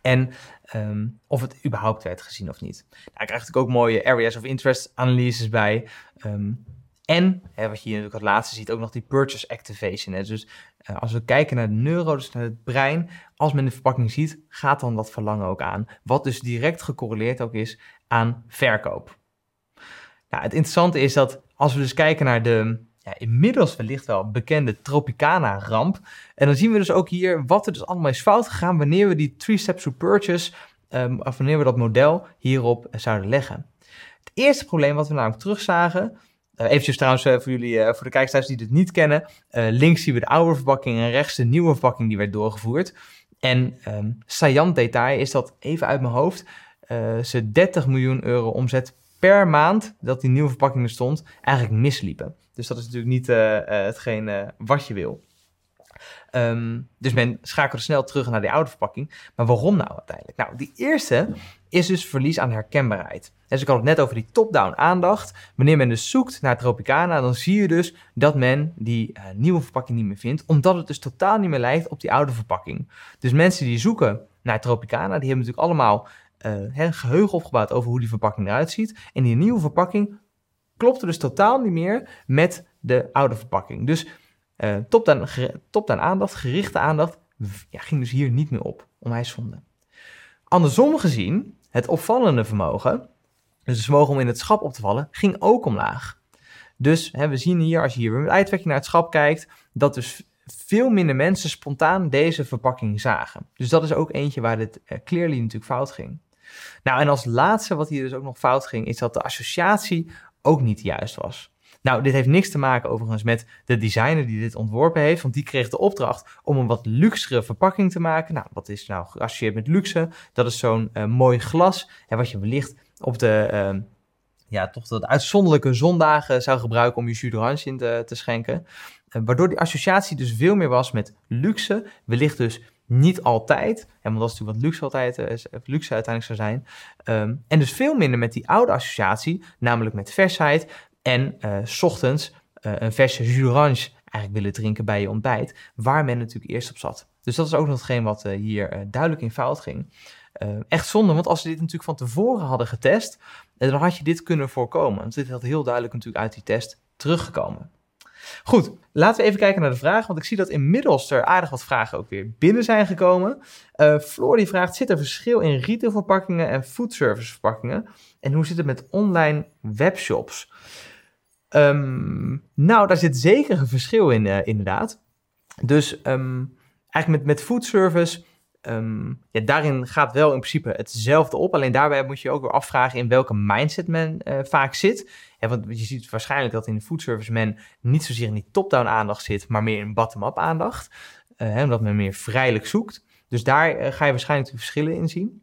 En um, of het überhaupt werd gezien of niet. Nou, krijg natuurlijk ook mooie areas of interest analyses bij. Um, en, hè, wat je hier natuurlijk het laatste ziet, ook nog die purchase activation. Hè. Dus uh, als we kijken naar de neuro, dus naar het brein, als men de verpakking ziet, gaat dan dat verlangen ook aan. Wat dus direct gecorreleerd ook is aan verkoop. Nou, het interessante is dat als we dus kijken naar de ja, inmiddels wellicht wel bekende Tropicana-ramp. En dan zien we dus ook hier wat er dus allemaal is fout gegaan wanneer we die three steps to purchase, um, of wanneer we dat model hierop zouden leggen. Het eerste probleem wat we namelijk terugzagen, eventjes trouwens uh, voor jullie, uh, voor de kijkers die dit niet kennen, links zien we de oude verpakking en rechts de nieuwe verpakking die werd doorgevoerd. En um, saillant detail is dat, even uit mijn hoofd, ze 30 miljoen euro omzet per maand dat die nieuwe verpakking er stond, eigenlijk misliepen. Dus dat is natuurlijk niet hetgeen wat je wil. Um, dus men schakelde snel terug naar die oude verpakking. Maar waarom nou uiteindelijk? Nou, die eerste is dus verlies aan herkenbaarheid. Dus ik had het net over die top-down aandacht. Wanneer men dus zoekt naar Tropicana, dan zie je dus dat men die uh, nieuwe verpakking niet meer vindt, omdat het dus totaal niet meer lijkt op die oude verpakking. Dus mensen die zoeken naar Tropicana, die hebben natuurlijk allemaal uh, geheugen opgebouwd over hoe die verpakking eruit ziet. En die nieuwe verpakking klopte dus totaal niet meer met de oude verpakking. Dus uh, top-down top aandacht, gerichte aandacht, ging dus hier niet meer op. Onwijs zonde. Andersom gezien, het opvallende vermogen, dus het vermogen om in het schap op te vallen, ging ook omlaag. Dus hè, we zien hier, als je hier met uitwerking naar het schap kijkt, dat dus veel minder mensen spontaan deze verpakking zagen. Dus dat is ook eentje waar dit uh, clearly natuurlijk fout ging. Nou, en als laatste wat hier dus ook nog fout ging, is dat de associatie ook niet juist was. Nou, dit heeft niks te maken overigens met de designer die dit ontworpen heeft, want die kreeg de opdracht om een wat luxere verpakking te maken. Nou, wat is nou geassocieerd met luxe? Dat is zo'n uh, mooi glas, hè, wat je wellicht op de, uh, ja, toch de uitzonderlijke zondagen zou gebruiken om je jus d'orange in te, te schenken. Uh, waardoor die associatie dus veel meer was met luxe, wellicht dus niet altijd, want dat is natuurlijk wat luxe, altijd, uh, luxe uiteindelijk zou zijn. Um, en dus veel minder met die oude associatie, namelijk met versheid en uh, s ochtends uh, een verse jus d'orange eigenlijk willen drinken bij je ontbijt, waar men natuurlijk eerst op zat. Dus dat is ook nog hetgeen wat hier duidelijk in fout ging. echt zonde, want als ze dit natuurlijk van tevoren hadden getest, dan had je dit kunnen voorkomen. Want dit had heel duidelijk natuurlijk uit die test teruggekomen. Goed, laten we even kijken naar de vraag, want ik zie dat inmiddels er aardig wat vragen ook weer binnen zijn gekomen. Uh, Floor die vraagt, zit er verschil in retailverpakkingen en foodservice verpakkingen? En hoe zit het met online webshops? Um, nou, daar zit zeker een verschil in, uh, inderdaad. Dus um, eigenlijk met, met foodservice ehm, ja, daarin gaat wel in principe hetzelfde op. Alleen daarbij moet je ook weer afvragen in welke mindset men uh, vaak zit. Want je ziet waarschijnlijk dat in foodservice men niet zozeer in die top-down aandacht zit, maar meer in bottom-up aandacht. Uh, omdat men meer vrijelijk zoekt. Dus daar ga je waarschijnlijk de verschillen in zien.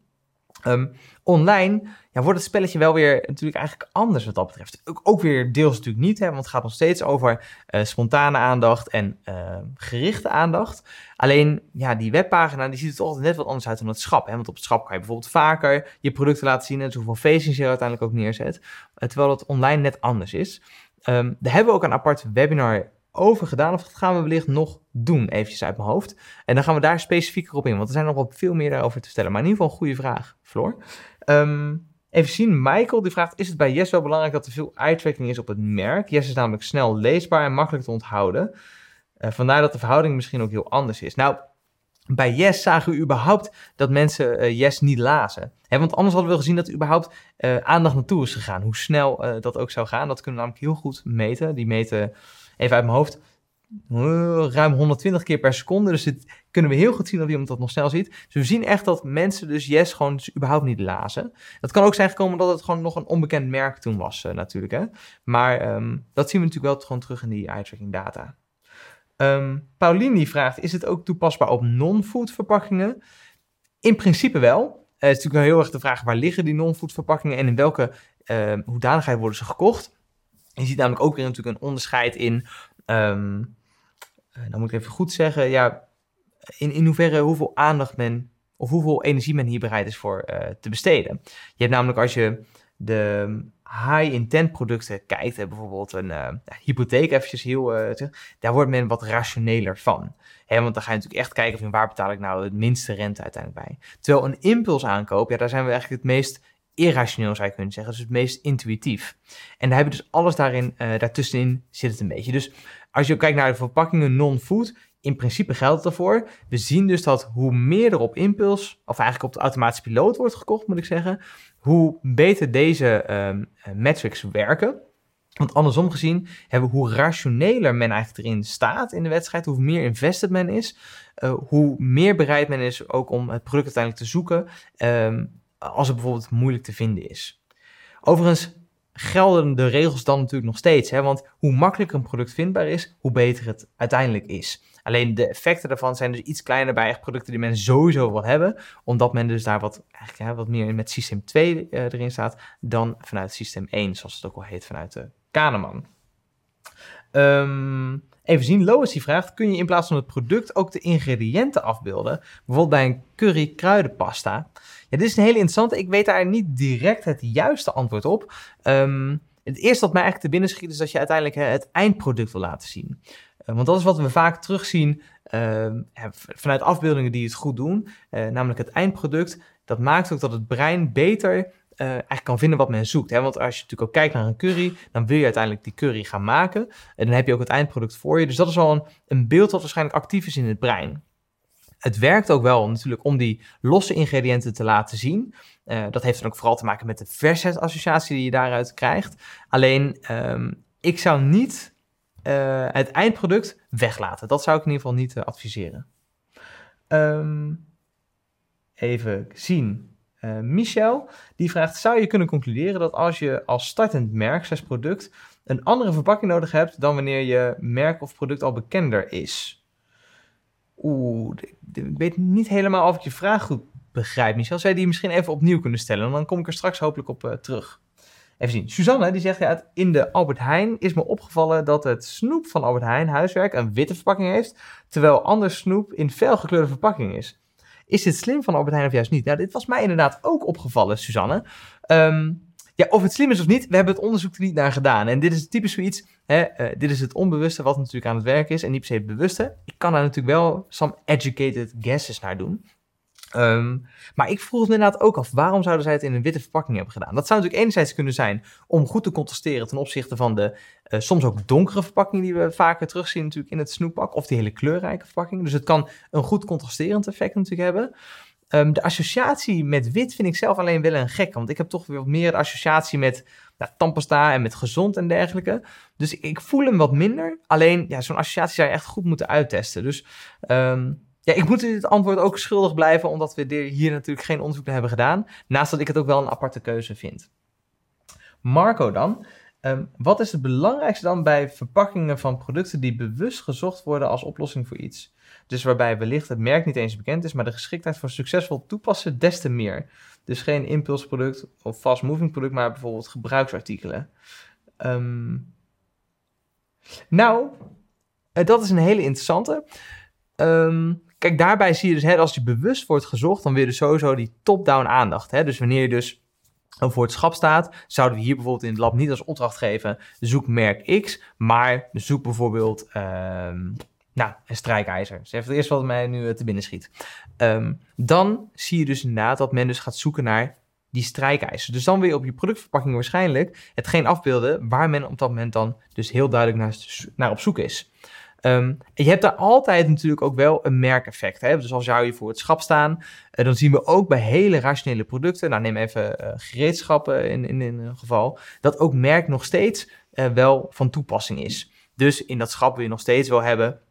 Um, online ja, wordt het spelletje wel weer natuurlijk eigenlijk anders wat dat betreft. Ook, ook weer deels natuurlijk niet, hè, want het gaat nog steeds over uh, spontane aandacht en uh, gerichte aandacht. Alleen ja, die webpagina die ziet er altijd net wat anders uit dan het schap. Hè? Want op het schap kan je bijvoorbeeld vaker je producten laten zien en zoveel facings je er uiteindelijk ook neerzet. terwijl het online net anders is. Um, daar hebben we ook een apart webinar over gedaan. Of dat gaan we wellicht nog doen, eventjes uit mijn hoofd. En dan gaan we daar specifieker op in, want er zijn nog wat veel meer daarover te vertellen. Maar in ieder geval een goede vraag, Floor. Um, even zien, Michael die vraagt, is het bij Yes wel belangrijk dat er veel eye-tracking is op het merk? Yes is namelijk snel leesbaar en makkelijk te onthouden. Uh, vandaar dat de verhouding misschien ook heel anders is. Nou, bij Yes zagen we überhaupt dat mensen uh, Yes niet lazen. Want anders hadden we gezien dat er überhaupt uh, aandacht naartoe is gegaan. Hoe snel dat ook zou gaan, dat kunnen we namelijk heel goed meten. Die meten, even uit mijn hoofd, ruim 120 keer per seconde. Dus dit kunnen we heel goed zien of iemand dat nog snel ziet. Dus we zien echt dat mensen dus Yes gewoon dus überhaupt niet lazen. Dat kan ook zijn gekomen dat het gewoon nog een onbekend merk toen was natuurlijk. Hè? Maar um, dat zien we natuurlijk wel gewoon terug in die eye-tracking data. Um, Paulini vraagt, is het ook toepasbaar op non-food verpakkingen? In principe wel. Uh, het is natuurlijk heel erg de vraag, waar liggen die non-food verpakkingen en in welke uh, hoedanigheid worden ze gekocht? Je ziet namelijk ook weer natuurlijk een onderscheid in, um, dan moet ik even goed zeggen, ja, in, in hoeverre hoeveel aandacht men, of hoeveel energie men hier bereid is voor uh, te besteden. Je hebt namelijk als je de high-intent producten kijkt, hè, bijvoorbeeld een uh, hypotheek, eventjes heel, daar wordt men wat rationeler van. Hè, want dan ga je natuurlijk echt kijken van waar betaal ik nou het minste rente uiteindelijk bij. Terwijl een impuls aankoop, ja, daar zijn we eigenlijk het meest irrationeel zou je kunnen zeggen, dus het meest intuïtief. En daar hebben dus alles daarin, uh, daartussenin zit het een beetje. Dus als je kijkt naar de verpakkingen non-food, in principe geldt het ervoor. We zien dus dat hoe meer er op impuls, of eigenlijk op de automatische piloot wordt gekocht, moet ik zeggen, hoe beter deze um, metrics werken. Want andersom gezien hebben we hoe rationeler men eigenlijk erin staat in de wedstrijd, hoe meer invested men is, uh, hoe meer bereid men is ook om het product uiteindelijk te zoeken, um, als het bijvoorbeeld moeilijk te vinden is. Overigens gelden de regels dan natuurlijk nog steeds, hè? want hoe makkelijker een product vindbaar is, hoe beter het uiteindelijk is. Alleen de effecten daarvan zijn dus iets kleiner bij echt producten die men sowieso wil hebben. Omdat men dus daar wat, eigenlijk, wat meer met systeem 2 uh, erin staat dan vanuit systeem 1, zoals het ook al heet vanuit de Kahneman. Um, even zien, Lois die vraagt, kun je in plaats van het product ook de ingrediënten afbeelden? Bijvoorbeeld bij een curry kruidenpasta. Ja, dit is een hele interessante. Ik weet daar niet direct het juiste antwoord op. Um, het eerste wat mij eigenlijk te binnen schiet is dat je uiteindelijk het eindproduct wil laten zien. Uh, want dat is wat we vaak terugzien uh, vanuit afbeeldingen die het goed doen. Uh, namelijk het eindproduct. Dat maakt ook dat het brein beter uh, eigenlijk kan vinden wat men zoekt. Hè? Want als je natuurlijk ook kijkt naar een curry, dan wil je uiteindelijk die curry gaan maken. En dan heb je ook het eindproduct voor je. Dus dat is al een, een beeld dat waarschijnlijk actief is in het brein. Het werkt ook wel natuurlijk om die losse ingrediënten te laten zien. Uh, dat heeft dan ook vooral te maken met de versheidsssociatie die je daaruit krijgt. Alleen, um, ik zou niet uh, het eindproduct weglaten. Dat zou ik in ieder geval niet adviseren. Um, even zien. Uh, Michel, die vraagt, zou je kunnen concluderen dat als je als startend merk, zes product, een andere verpakking nodig hebt dan wanneer je merk of product al bekender is? Oeh, ik weet niet helemaal of ik je vraag goed begrijp, Michel. Zou je die misschien even opnieuw kunnen stellen? Dan kom ik er straks hopelijk op uh, terug. Even zien. Suzanne, die zegt, ja, in de Albert Heijn is me opgevallen dat het snoep van Albert Heijn, huiswerk, een witte verpakking heeft, terwijl ander snoep in felgekleurde verpakking is. Is dit slim van Albert Heijn of juist niet? Nou, dit was mij inderdaad ook opgevallen, Suzanne. Um, ja, of het slim is of niet, we hebben het onderzoek er niet naar gedaan. En dit is typisch zoiets, hè, uh, dit is het onbewuste wat natuurlijk aan het werk is en niet per se het bewuste. Ik kan daar natuurlijk wel some educated guesses naar doen. Um, maar ik vroeg me inderdaad ook af, waarom zouden zij het in een witte verpakking hebben gedaan? Dat zou natuurlijk enerzijds kunnen zijn om goed te contrasteren ten opzichte van de uh, soms ook donkere verpakkingen die we vaker terugzien natuurlijk in het snoeppak, of die hele kleurrijke verpakking. Dus het kan een goed contrasterend effect natuurlijk hebben. Um, de associatie met wit vind ik zelf alleen wel een gek, want ik heb toch weer wat meer associatie met nou, tandpasta en met gezond en dergelijke. Dus ik, ik voel hem wat minder. Alleen, ja, zo'n associatie zou je echt goed moeten uittesten. Dus um, ja, ik moet dit antwoord ook schuldig blijven, omdat we hier natuurlijk geen onderzoek naar hebben gedaan. Naast dat ik het ook wel een aparte keuze vind. Marco dan. Ehm, wat is het belangrijkste dan bij verpakkingen van producten die bewust gezocht worden als oplossing voor iets? Dus waarbij wellicht het merk niet eens bekend is, maar de geschiktheid voor succesvol toepassen des te meer. Dus geen impulsproduct of fast moving product, maar bijvoorbeeld gebruiksartikelen. Ehm, nou, eh, dat is een hele interessante. Ehm, kijk, daarbij zie je dus, hè, als je bewust wordt gezocht, dan weer dus sowieso die top-down aandacht. Hè? Dus wanneer je dus voor het schap staat, zouden we hier bijvoorbeeld in het lab niet als opdracht geven, zoek merk X, maar zoek bijvoorbeeld um, nou, een strijkijzer. Is even het eerste wat mij nu eh, te binnen schiet. Ehm, dan zie je dus inderdaad dat men dus gaat zoeken naar die strijkijzer. Dus dan je op je productverpakking waarschijnlijk hetgeen afbeelden waar men op dat moment dan dus heel duidelijk naar, naar op zoek is. En je hebt daar altijd natuurlijk ook wel een merkeffect. Hè? Dus als zou je voor het schap staan, uh, dan zien we ook bij hele rationele producten, nou neem even uh, gereedschappen in, in, in, een geval, dat ook merk nog steeds uh, wel van toepassing is. Dus in dat schap wil je nog steeds wel hebben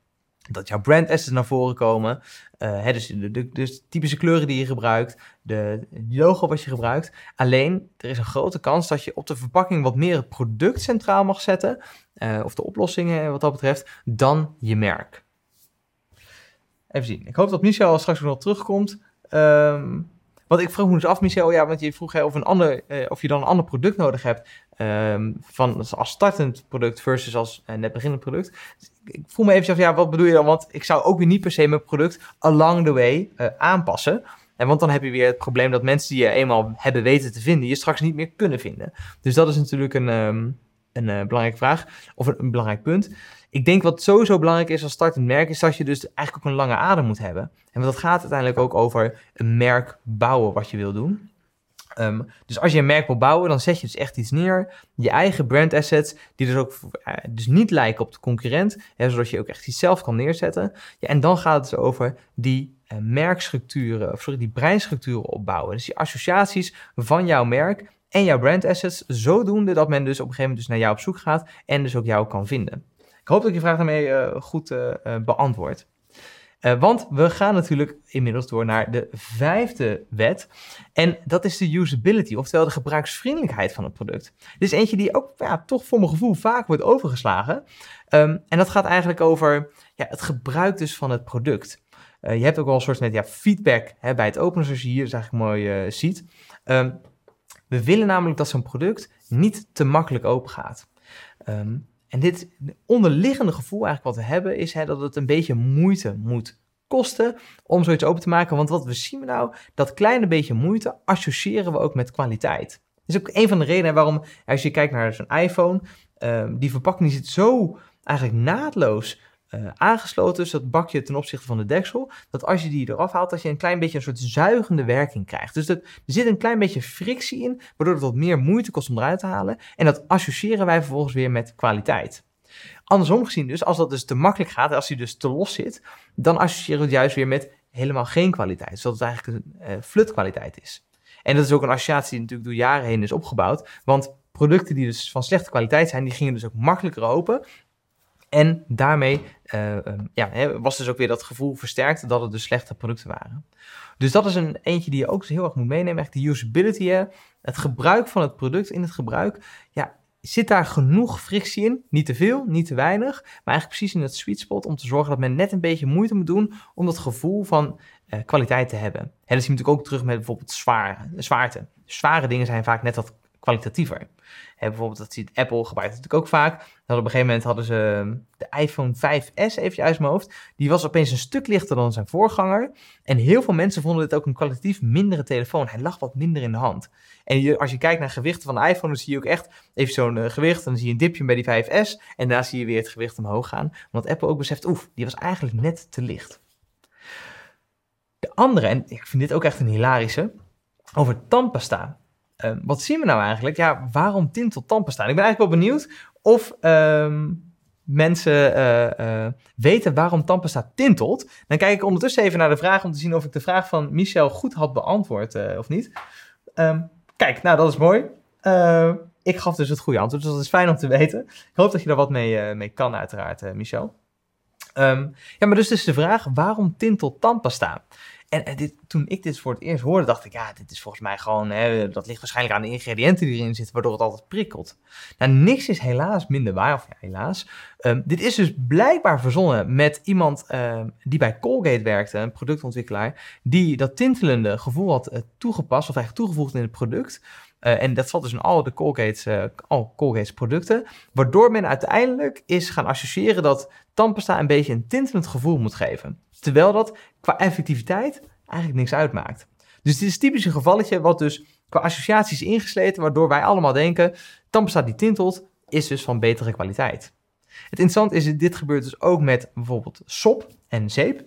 dat jouw brand assets naar voren komen. Uh, hè, dus de, typische kleuren die je gebruikt, de logo wat je gebruikt. Alleen, er is een grote kans dat je op de verpakking wat meer het product centraal mag zetten, uh, of de oplossingen wat dat betreft, dan je merk. Even zien. Ik hoop dat Michel straks nog terugkomt. Um, want ik vroeg me dus af, Michel, ja, want je vroeg of, een ander, uh, of je dan een ander product nodig hebt um, van, als startend product versus als uh, net beginnend product. Dus ik voel me even af, ja, wat bedoel je dan? Want ik zou ook weer niet per se mijn product along the way uh, aanpassen. En want dan heb je weer het probleem dat mensen die je eenmaal hebben weten te vinden, je straks niet meer kunnen vinden. Dus dat is natuurlijk een, um, een uh, belangrijke vraag, of een, belangrijk punt. Ik denk wat sowieso belangrijk is als startend merk, is dat je dus eigenlijk ook een lange adem moet hebben. En dat gaat uiteindelijk ook over een merk bouwen wat je wil doen. Um, dus als je een merk wil bouwen, dan zet je dus echt iets neer. Je eigen brand assets, die dus ook uh, dus niet lijken op de concurrent, hè, zodat je ook echt iets zelf kan neerzetten. Ja, en dan gaat het dus over die uh, merkstructuren, of sorry, die breinstructuren opbouwen. Dus die associaties van jouw merk en jouw brand assets, zodoende dat men dus op een gegeven moment dus naar jou op zoek gaat en dus ook jou kan vinden. Ik hoop dat ik je vraag daarmee uh, goed beantwoord. Uh, want we gaan natuurlijk inmiddels door naar de vijfde wet. En dat is de usability, oftewel de gebruiksvriendelijkheid van het product. Dit is eentje die ook ja, toch voor mijn gevoel vaak wordt overgeslagen. Um, en dat gaat eigenlijk over ja, het gebruik dus van het product. Je hebt ook wel een soort met, ja, feedback hè, bij het openen, zoals je hier dus eigenlijk mooi ziet. Um, we willen namelijk dat zo'n product niet te makkelijk open gaat. Um, en dit onderliggende gevoel eigenlijk wat we hebben is hè, dat het een beetje moeite moet kosten om zoiets open te maken. Want wat we zien nou, dat kleine beetje moeite associëren we ook met kwaliteit. Dat is ook een van de redenen waarom, als je kijkt naar zo'n iPhone, um, die verpakking zit zo eigenlijk naadloos uh, aangesloten is dat bakje ten opzichte van de deksel, dat als je die eraf haalt, dat je een klein beetje een soort zuigende werking krijgt. Dus dat, er zit een klein beetje frictie in, waardoor het wat meer moeite kost om eruit te halen. En dat associëren wij vervolgens weer met kwaliteit. Andersom gezien dus, als dat dus te makkelijk gaat, als hij dus te los zit, dan associëren we het juist weer met helemaal geen kwaliteit. Dus dat het eigenlijk een uh, flutkwaliteit is. En dat is ook een associatie die natuurlijk door jaren heen is opgebouwd, want producten die dus van slechte kwaliteit zijn, die gingen dus ook makkelijker open. En daarmee uh, um, ja, was dus ook weer dat gevoel versterkt dat het dus slechte producten waren. Dus dat is een eentje die je ook heel erg moet meenemen. Echt de usability, hè? het gebruik van het product in het gebruik. Ja, zit daar genoeg frictie in? Niet te veel, niet te weinig. Maar eigenlijk precies in het sweet spot om te zorgen dat men net een beetje moeite moet doen om dat gevoel van uh, kwaliteit te hebben. Hè, dat zie je natuurlijk ook terug met bijvoorbeeld zware, zwaarte. Zware dingen zijn vaak net wat kwalitatiever. Bijvoorbeeld, dat ziet Apple gebruikt natuurlijk ook vaak. Dat op een gegeven moment hadden ze ehm, de iPhone 5S, even uit mijn hoofd. Die was opeens een stuk lichter dan zijn voorganger. En heel veel mensen vonden dit ook een kwalitatief mindere telefoon. Hij lag wat minder in de hand. En je, als je kijkt naar gewichten van de iPhone, dan zie je ook echt even zo'n uh, gewicht. Dan zie je een dipje bij die 5S. En daar zie je weer het gewicht omhoog gaan. Want Apple ook beseft, oef, die was eigenlijk net te licht. De andere, en ik vind dit ook echt een hilarische, over tandpasta. Uh, wat zien we nou eigenlijk? Ja, waarom tintelt tandpasta? Ik ben eigenlijk wel benieuwd of um, mensen uh, uh, weten waarom tandpasta tintelt. Dan kijk ik ondertussen even naar de vraag om te zien of ik de vraag van Michel goed had beantwoord uh, of niet. Um, kijk, nou dat is mooi. ik gaf dus het goede antwoord, dus dat is fijn om te weten. Ik hoop dat je daar wat mee, mee kan uiteraard, Michel. Ehm, ja, maar dus is de vraag, waarom tintel tandpasta? En, dit, toen ik dit voor het eerst hoorde, dacht ik, ja, dit is volgens mij gewoon, hè, dat ligt waarschijnlijk aan de ingrediënten die erin zitten, waardoor het altijd prikkelt. Nou, niks is helaas minder waar, of ja, helaas. Ehm, dit is dus blijkbaar verzonnen met iemand ehm, die bij Colgate werkte, een productontwikkelaar, die dat tintelende gevoel had uh, toegepast, of eigenlijk toegevoegd in het product. Uh, en dat zat dus in al de Colgate's, uh, al Colgate's producten. Waardoor men uiteindelijk is gaan associëren dat tandpasta een beetje een tintelend gevoel moet geven. Terwijl dat qua effectiviteit eigenlijk niks uitmaakt. Dus dit is typisch een gevalletje wat dus qua associaties ingesleten, waardoor wij allemaal denken, tandpasta die tintelt, is dus van betere kwaliteit. Het interessante is dit gebeurt dus ook met bijvoorbeeld sop en zeep.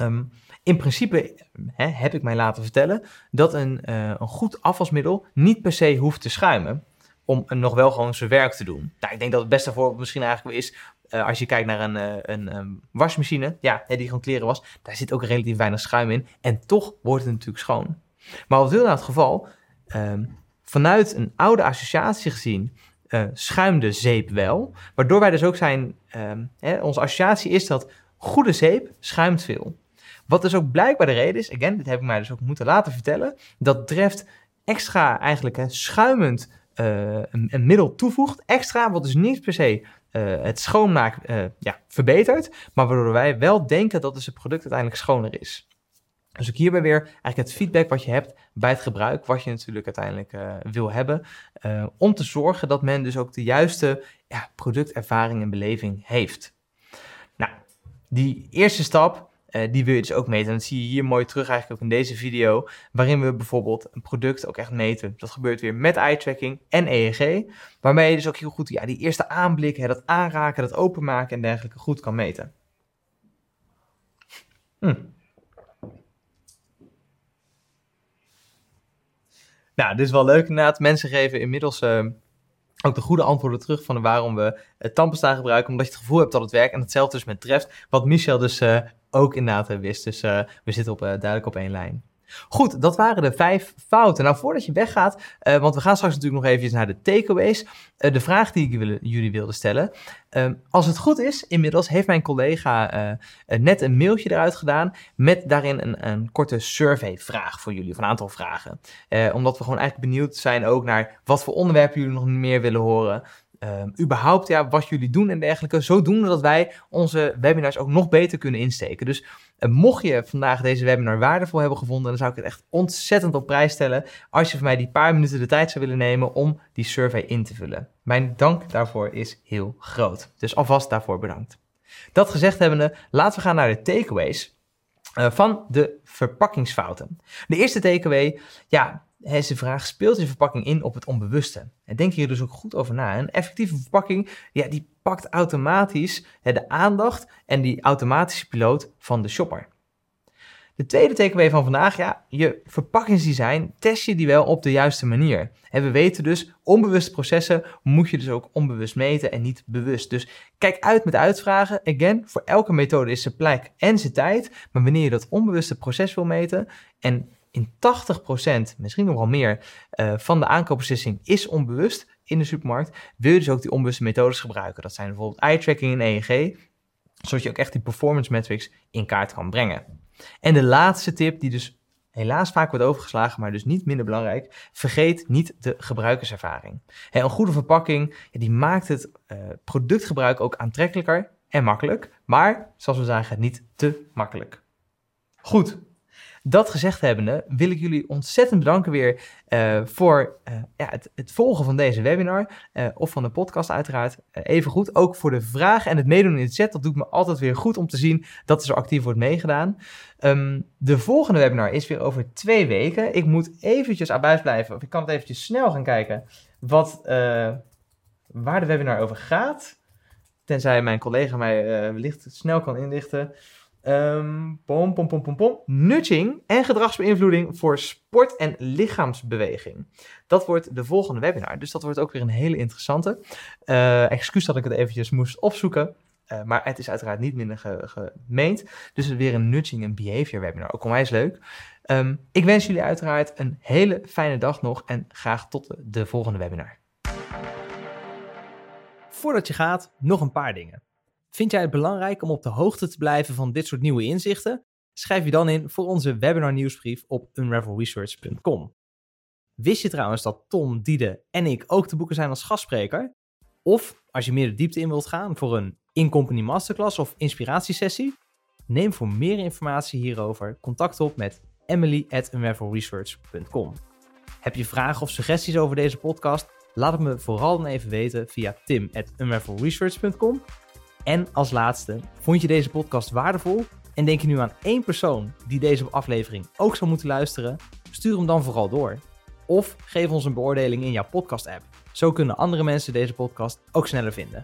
Um, in principe heb ik mij laten vertellen dat een, uh, een goed afwasmiddel niet per se hoeft te schuimen om nog wel gewoon zijn werk te doen. Nou, ik denk dat het beste voorbeeld misschien eigenlijk is uh, als je kijkt naar een, uh, een um, wasmachine, ja, die gewoon kleren was, daar zit ook relatief weinig schuim in en toch wordt het natuurlijk schoon. Maar wat wil nou het geval? Um, vanuit een oude associatie gezien schuimde zeep wel, waardoor wij dus ook zijn, um, hè, onze associatie is dat goede zeep schuimt veel. Wat dus ook blijkbaar de reden is, again, dit heb ik mij dus ook moeten laten vertellen, dat Dreft extra eigenlijk hè, schuimend een, een, middel toevoegt, extra, wat dus niet per se het schoonmaak uh, ja, verbetert, maar waardoor wij wel denken dat dus het product uiteindelijk schoner is. Dus ook hierbij weer eigenlijk het feedback wat je hebt bij het gebruik, wat je natuurlijk uiteindelijk uh, wil hebben, om te zorgen dat men dus ook de juiste ja, productervaring en beleving heeft. Nou, die eerste stap, uh, die wil je dus ook meten. En dat zie je hier mooi terug eigenlijk ook in deze video, waarin we bijvoorbeeld een product ook echt meten. Dat gebeurt weer met eye tracking en EEG, waarmee je dus ook heel goed ja, die eerste aanblik, hè, dat aanraken, dat openmaken en dergelijke goed kan meten. Hm. Nou, dit is wel leuk inderdaad. Mensen geven inmiddels uh, ook de goede antwoorden terug van waarom we het tandpasta gebruiken. Omdat je het gevoel hebt dat het werkt. En hetzelfde dus met Treft, wat Michel dus uh, ook inderdaad wist. Dus uh, we zitten op, duidelijk op één lijn. Goed, dat waren de vijf fouten. Nou, voordat je weggaat, want we gaan straks natuurlijk nog even naar de takeaways. De vraag die ik jullie wilde stellen. Uh, als het goed is, inmiddels heeft mijn collega eh, net een mailtje eruit gedaan met daarin een, een korte surveyvraag voor jullie, of een aantal vragen. omdat we gewoon eigenlijk benieuwd zijn ook naar wat voor onderwerpen jullie nog meer willen horen. Um, überhaupt ja, wat jullie doen en dergelijke. Zodoende dat wij onze webinars ook nog beter kunnen insteken. Dus uh, mocht je vandaag deze webinar waardevol hebben gevonden, dan zou ik het echt ontzettend op prijs stellen als je voor mij die paar minuten de tijd zou willen nemen om die survey in te vullen. Mijn dank daarvoor is heel groot. Dus alvast daarvoor bedankt. Dat gezegd hebbende, laten we gaan naar de takeaways. Uh, van de verpakkingsfouten. De eerste takeaway, ja, is de vraag, speelt je verpakking in op het onbewuste? En denk hier dus ook goed over na. Een effectieve verpakking, ja, die pakt automatisch de aandacht en die automatische piloot van de shopper. De tweede takeaway van vandaag, ja, je verpakkingsdesign test je die wel op de juiste manier. En we weten dus, onbewuste processen moet je dus ook onbewust meten en niet bewust. Dus kijk uit met uitvragen. Again, voor elke methode is zijn plek en zijn tijd. Maar wanneer je dat onbewuste proces wil meten en in 80%, misschien nog wel meer, uh, van de aankoopbeslissing is onbewust in de supermarkt, wil je dus ook die onbewuste methodes gebruiken. Dat zijn bijvoorbeeld eye tracking en EEG, zodat je ook echt die performance metrics in kaart kan brengen. En de laatste tip, die dus helaas vaak wordt overgeslagen, maar dus niet minder belangrijk, vergeet niet de gebruikerservaring. een goede verpakking, die maakt het uh, productgebruik ook aantrekkelijker en makkelijk, maar zoals we zagen, niet te makkelijk. Goed, dat gezegd hebbende wil ik jullie ontzettend bedanken weer uh, voor uh, ja, het, het, volgen van deze webinar. Uh, of van de podcast uiteraard. even goed. Ook voor de vragen en het meedoen in het chat. Dat doet me altijd weer goed om te zien dat er zo actief wordt meegedaan. Um, de volgende webinar is weer over twee weken. Ik moet eventjes aan blijven. Of ik kan het eventjes snel gaan kijken. Wat, waar de webinar over gaat. Tenzij mijn collega mij wellicht snel kan inlichten. Um, pom, pom, pom, pom. Nudging en gedragsbeïnvloeding voor sport- en lichaamsbeweging. Dat wordt de volgende webinar. Dus dat wordt ook weer een hele interessante. Uh, excuus dat ik het eventjes moest opzoeken. Uh, maar het is uiteraard niet minder ge gemeend. Dus weer een nudging en behavior webinar. Ook onwijs leuk. Um, ik wens jullie uiteraard een hele fijne dag nog. En graag tot de volgende webinar. Voordat je gaat, nog een paar dingen. Vind jij het belangrijk om op de hoogte te blijven van dit soort nieuwe inzichten? Schrijf je dan in voor onze webinar nieuwsbrief op unravelresearch.com. Wist je trouwens dat Tom, Diede en ik ook te boeken zijn als gastspreker? Of als je meer de diepte in wilt gaan voor een in-company masterclass of inspiratiesessie? Neem voor meer informatie hierover contact op met emily at Heb je vragen of suggesties over deze podcast? Laat het me vooral dan even weten via tim at En als laatste, vond je deze podcast waardevol? En denk je nu aan één persoon die deze aflevering ook zou moeten luisteren? Stuur hem dan vooral door. Of geef ons een beoordeling in jouw podcast-app. Zo kunnen andere mensen deze podcast ook sneller vinden.